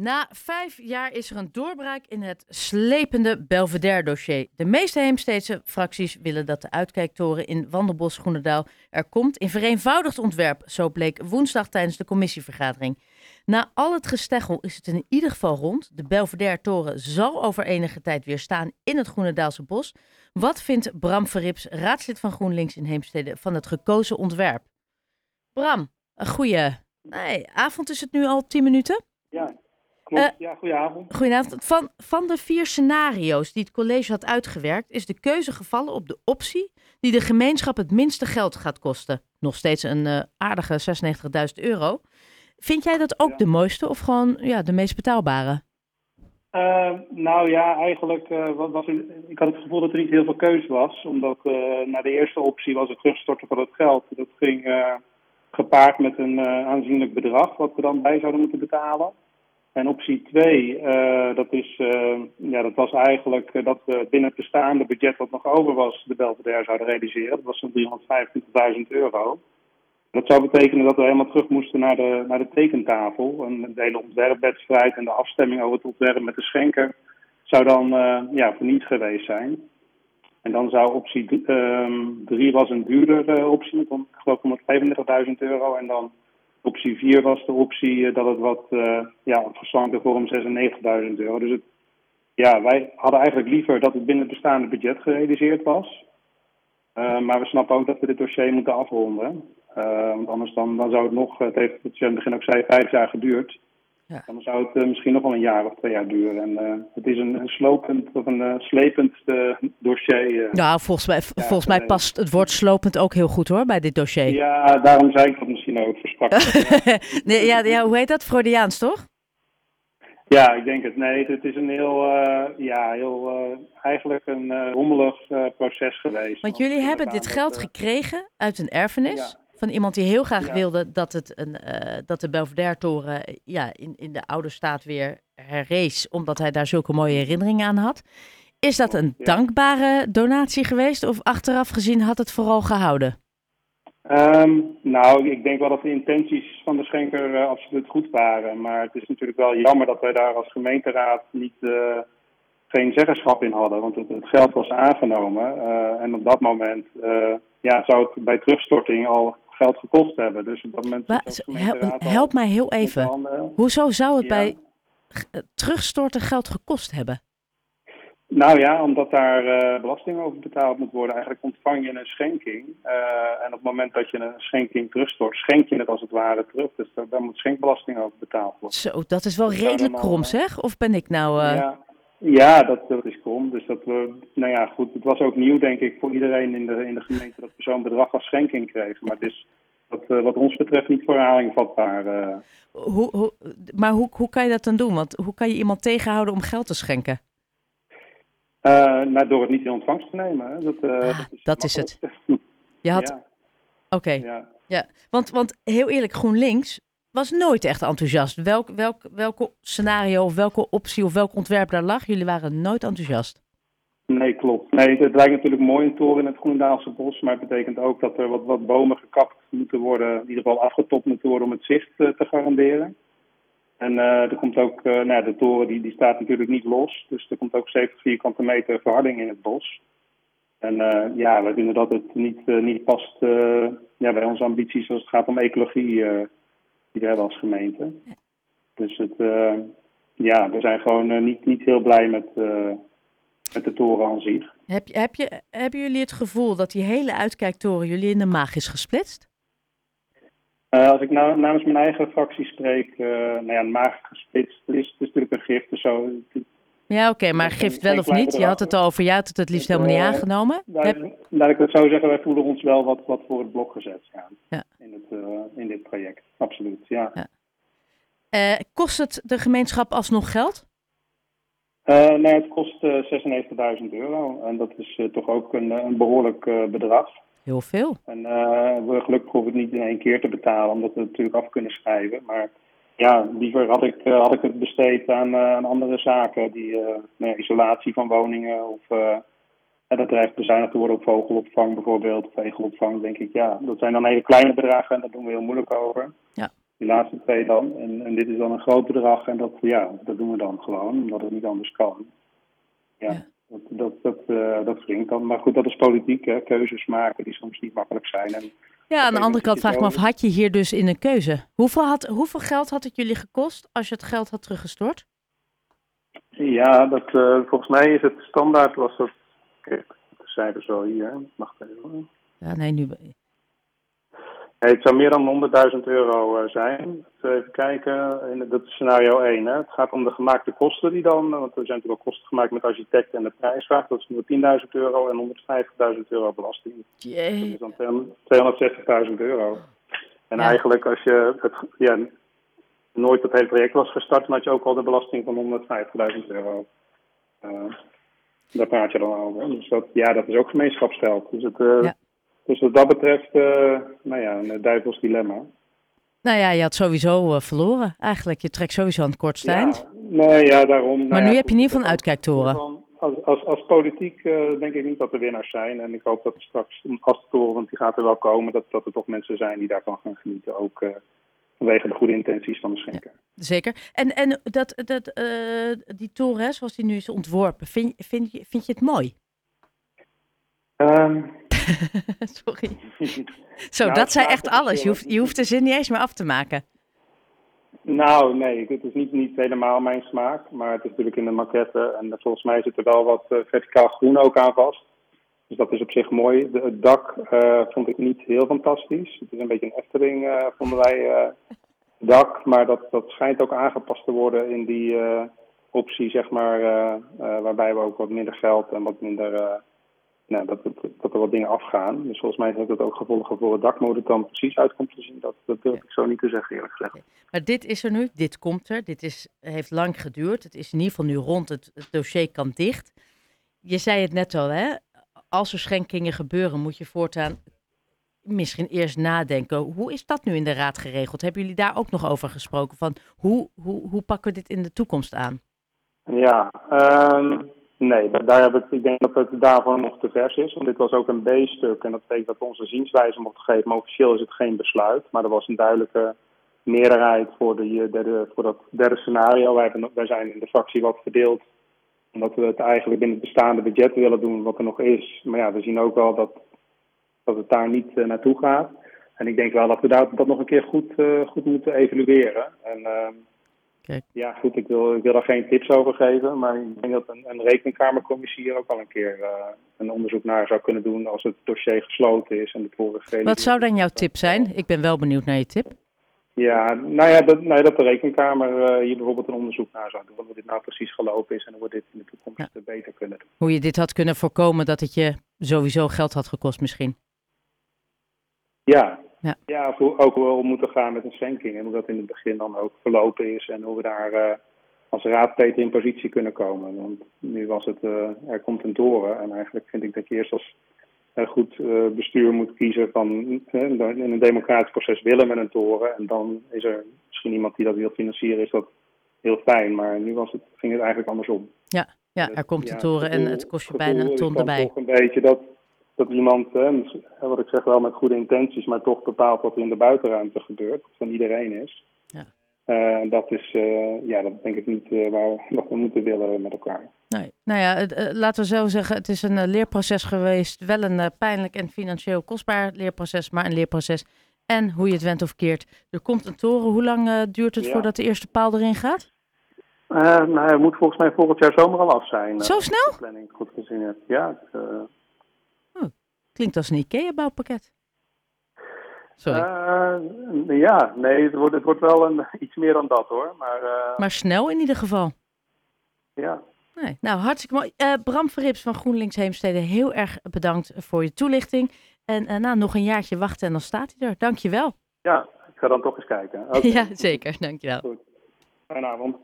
Na vijf jaar is er een doorbraak in het slepende Belvedere-dossier. De meeste Heemsteedse fracties willen dat de uitkijktoren in Wandelbos Groenendaal er komt in vereenvoudigd ontwerp. Zo bleek woensdag tijdens de commissievergadering. Na al het gesteggel is het in ieder geval rond. De Belvedere-toren zal over enige tijd weer staan in het Groenendaalse bos. Wat vindt Bram Verrips, raadslid van GroenLinks in Heemstede, van het gekozen ontwerp? Bram, een goede nee, avond is het nu al tien minuten? Klopt. Eh, ja, goedenavond. Goedenavond. Van, van de vier scenario's die het college had uitgewerkt, is de keuze gevallen op de optie die de gemeenschap het minste geld gaat kosten. Nog steeds een eh, aardige 96.000 euro. Vind jij dat ook Ja. de mooiste of gewoon ja, de meest betaalbare? Eh, nou ja, eigenlijk wa- was er, ik had het gevoel dat er niet heel veel keus was. Omdat na de eerste optie was het terugstorten van het geld. Dat ging gepaard met een aanzienlijk bedrag wat we dan bij zouden moeten betalen. En optie 2, eh, dat, is, eh, ja, dat was eigenlijk eh, dat we binnen het bestaande budget wat nog over was, de Belvedere zouden realiseren. Dat was zo'n 325.000 euro. Dat zou betekenen dat we helemaal terug moesten naar de, naar de tekentafel. En de hele ontwerpwedstrijd en de afstemming over het ontwerp met de schenker zou dan ja, verniet geweest zijn. En dan zou optie 3 was een duurder eh, optie, om- ik geloof 135.000 euro. En dan optie 4 was de optie eh, dat het wat uh, ja, verslanken voor om 96.000 euro. Dus het, ja, wij hadden eigenlijk liever dat het binnen het bestaande budget gerealiseerd was. Uh, maar we snappen ook dat we dit dossier moeten afronden. Uh, want anders dan, dan zou het nog, het heeft het in het begin ook zei, vijf jaar geduurd. Ja. Dan zou het uh, misschien nog wel een jaar of twee jaar duren. En het is een, een slopend of een slepend dossier. nou, volgens mij, ja, volgens mij past het woord slopend ook heel goed hoor bij dit dossier. Ja, daarom zei ik dat nee, ja, ja, hoe heet dat? Freudiaans toch? Ja, ik denk het. Nee, het is een heel, uh, ja, heel uh, eigenlijk een uh, rommelig proces geweest. Want jullie hebben dit geld dat, gekregen uit een erfenis ja. van iemand die heel graag Ja. wilde dat, het een, dat de Belvedere-toren ja, in, in de oude staat weer herrees, omdat hij daar zulke mooie herinneringen aan had. Is dat een Ja. dankbare donatie geweest of achteraf gezien had het vooral gehouden? Um, nou, ik denk wel dat de intenties van de schenker uh, absoluut goed waren. Maar het is natuurlijk wel jammer dat wij daar als gemeenteraad niet, uh, geen zeggenschap in hadden. Want het, het geld was aangenomen. Uh, en op dat moment ja, zou het bij terugstorting al geld gekost hebben. Dus op dat moment. Maar, help, help mij heel even. Hoezo zou het ja. bij terugstorten geld gekost hebben? Nou ja, omdat daar uh, belasting over betaald moet worden. Eigenlijk ontvang je een schenking. Uh, en op het moment dat je een schenking terugstort, schenk je het als het ware terug. Dus daar, daar moet schenkbelasting over betaald worden. Zo, dat is wel redelijk krom zeg? Of ben ik nou... Uh... Ja, ja dat, dat is krom. Dus dat we, nou ja, goed. Het was ook nieuw, denk ik, voor iedereen in de, in de gemeente dat we zo'n bedrag als schenking kregen. Maar het is wat, wat ons betreft niet voor herhaling vatbaar. Hoe, hoe, maar hoe, hoe kan je dat dan doen? Want hoe kan je iemand tegenhouden om geld te schenken? Uh, nou, door het niet in ontvangst te nemen. Hè. Dat, uh, ah, dat, is, dat is het. Je had... Ja. Oké. Okay. Ja. ja. Want, want heel eerlijk, GroenLinks was nooit echt enthousiast. Welk, welk, welke scenario of welke optie of welk ontwerp daar lag, jullie waren nooit enthousiast. Nee, klopt. Nee, het lijkt natuurlijk mooi een toren in het Groenendaalse bos, maar het betekent ook dat er wat, wat bomen gekapt moeten worden, in ieder geval afgetopt moeten worden om het zicht uh, te garanderen. En uh, er komt ook, uh, nou, de toren die, die staat natuurlijk niet los, dus er komt ook 70 vierkante meter verharding in het bos. En uh, ja, we vinden dat het niet, niet past ja, bij onze ambities als het gaat om ecologie die we hebben als gemeente. Dus het, ja, we zijn gewoon niet, niet heel blij met, met de toren aan zich. Heb, heb je, hebben jullie het gevoel dat die hele uitkijktoren jullie in de maag is gesplitst? Uh, als ik nou, namens mijn eigen fractie spreek, uh, nou ja, maag gesplitst, het is, is natuurlijk een gift. Dus zo, ja, oké, okay, maar gift wel of niet? Je had het over, jij had het het liefst helemaal niet aangenomen. Laat, Heb... laat ik het zo zeggen, wij voelen ons wel wat, wat voor het blok gezet ja, ja. in, het, in dit project. Absoluut, ja. ja. Eh, kost het de gemeenschap alsnog geld? nee, het kost 96.000 euro. En dat is toch ook een, een behoorlijk bedrag. Heel veel. En uh, we gelukkig hoeven het niet in één keer te betalen, omdat we het natuurlijk af kunnen schrijven. Maar ja, liever had ik, uh, had ik het besteed aan, aan andere zaken, die nou, isolatie van woningen of dat dreigt bezuinigd te worden op vogelopvang bijvoorbeeld, of egelopvang, denk ik. Ja, dat zijn dan hele kleine bedragen en daar doen we heel moeilijk over. Ja. Die laatste twee dan. En, en dit is dan een groot bedrag en dat, ja, dat doen we dan gewoon, omdat het niet anders kan. Ja, Ja. Dat, dat, dat, eh, dat wringt dan. Maar goed, dat is politiek, hè. keuzes maken die soms niet makkelijk zijn. En Ja, aan de andere kant vraag ik me af, had je hier dus in een keuze? Hoeveel, had, hoeveel geld had het jullie gekost als je het geld had teruggestort? Ja, dat, eh, volgens mij is het standaard was dat. Kijk, de cijfers wel hier. Wacht even. Ja, nee, nu... Nee, het zou meer dan 100.000 euro eh, zijn. Even kijken, dat is scenario 1. Hè. Het gaat om de gemaakte kosten die dan, want er zijn natuurlijk wel kosten gemaakt met architect en de prijsvraag. Dat is nu 10.000 euro en 150.000 euro belasting. Dat Jee. is dan 260.000 euro. En Ja. eigenlijk als je het, ja, nooit dat hele project was gestart, dan had je ook al de belasting van 150.000 euro. Eh, daar praat je dan over. Dus dat, ja, dat is ook gemeenschapsgeld. Dus, het, eh, Ja. Dus wat dat betreft, eh, nou ja, een duivels dilemma. Nou ja, je had sowieso eh, verloren eigenlijk. Je trekt sowieso aan het kortste eind. Ja, nee, ja, daarom. nou Maar ja, nu heb je in ieder geval een uitkijktoren. Als, als, als politiek eh, denk ik niet dat er winnaars zijn. En ik hoop dat er straks een gasttoren, want die gaat er wel komen, dat, dat er toch mensen zijn die daarvan gaan genieten. Ook vanwege de goede intenties van de schenker. Zeker. En, en dat, dat, die toren, zoals die nu is ontworpen, vind, vind, je, vind je het mooi? Ehm, Sorry. Zo, Nou, dat zei echt alles. Je hoeft, je hoeft de zin niet eens meer af te maken. nou, nee, het is niet, niet helemaal mijn smaak. Maar het is natuurlijk in de maquette. En volgens mij zit er wel wat eh, verticaal groen ook aan vast. Dus dat is op zich mooi. De, het dak eh, vond ik niet heel fantastisch. Het is een beetje een Efteling, eh, vonden wij, dak. Maar dat, dat schijnt ook aangepast te worden in die optie, zeg maar. waarbij we ook wat minder geld en wat minder... nou, dat, dat, dat er wat dingen afgaan. Dus volgens mij heeft dat ook gevolgen voor het dak. Maar hoe het dan precies uitkomt te zien, dat, dat durf ik zo niet te zeggen, eerlijk gezegd. Maar dit is er nu, dit komt er. Dit is, heeft lang geduurd. Het is in ieder geval nu rond. Het, het dossier kan dicht. Je zei het net al, hè? Als er schenkingen gebeuren, moet je voortaan misschien eerst nadenken. Hoe is dat nu in de raad geregeld? Hebben jullie daar ook nog over gesproken? Van hoe, hoe, hoe pakken we dit in de toekomst aan? Ja, ehm, nee, da- daar heb ik, ik denk dat het daarvoor nog te vers is. Want dit was ook een B-stuk en dat betekent dat onze zienswijze mochten geven. Officieel is het geen besluit. Maar er was een duidelijke meerderheid voor, de, derde, voor dat derde scenario. Wij, zijn in de fractie wat verdeeld. Omdat we het eigenlijk binnen het bestaande budget willen doen wat er nog is. Maar ja, we zien ook wel dat, dat het daar niet eh, naartoe gaat. En ik denk wel dat we dat nog een keer goed, eh, goed moeten evalueren. En, ehm, Kijk. ja, goed, ik wil, ik wil daar geen tips over geven, maar ik denk dat een, een rekenkamercommissie hier ook wel een keer eh, een onderzoek naar zou kunnen doen als het dossier gesloten is en de vorige Wat zou dan jouw tip zijn? Ik ben wel benieuwd naar je tip. Ja, nou ja, dat, nou ja, dat de rekenkamer eh, hier bijvoorbeeld een onderzoek naar zou doen, hoe dit nou precies gelopen is en hoe we dit in de toekomst Ja. eh, beter kunnen doen. Hoe je dit had kunnen voorkomen dat het je sowieso geld had gekost misschien. Ja, Ja. ja. hoe- ook hoe we moeten gaan met een schenking en hoe dat in het begin dan ook verlopen is en hoe we daar eh, als raad beter in positie kunnen komen. Want nu was het, eh, er komt een toren en eigenlijk vind ik dat je eerst als eh, goed bestuur moet kiezen van in een democratisch proces willen met een toren en dan is er misschien iemand die dat wil financieren, is dat heel fijn. Maar nu was het, ging het eigenlijk andersom. Ja, er komt Ja, toren en het kost je bijna een ton erbij. toch een beetje dat, dat iemand, hè, wat ik zeg wel met goede intenties, maar toch bepaalt wat er in de buitenruimte gebeurt, van iedereen is. Ja. Eh, dat is, eh, ja, dat denk ik niet eh, waar we, wat we moeten willen met elkaar. Nee. Nou ja, het, laten we zo zeggen, het is een leerproces geweest. Wel een pijnlijk en financieel kostbaar leerproces, maar een leerproces. En hoe je het went of keert, er komt een toren. Hoe lang duurt het Ja. voordat de eerste paal erin gaat? Nou, hij moet volgens mij volgend jaar zomer al af zijn. Zo snel? de planning goed gezien heb. Ja, het, Klinkt als een IKEA-bouwpakket. Sorry. eh, ja, nee, het wordt, het wordt wel een, iets meer dan dat hoor. Maar, eh, maar snel in ieder geval. ja, Nee. Nou, hartstikke mooi. Eh, Bram Verrips van GroenLinks Heemstede, heel erg bedankt voor je toelichting. En nou, nog een jaartje wachten en dan staat hij er. Dankjewel. ja, ik ga dan toch eens kijken. Oké. Ja, zeker. Dankjewel. Goed. Fijne avond.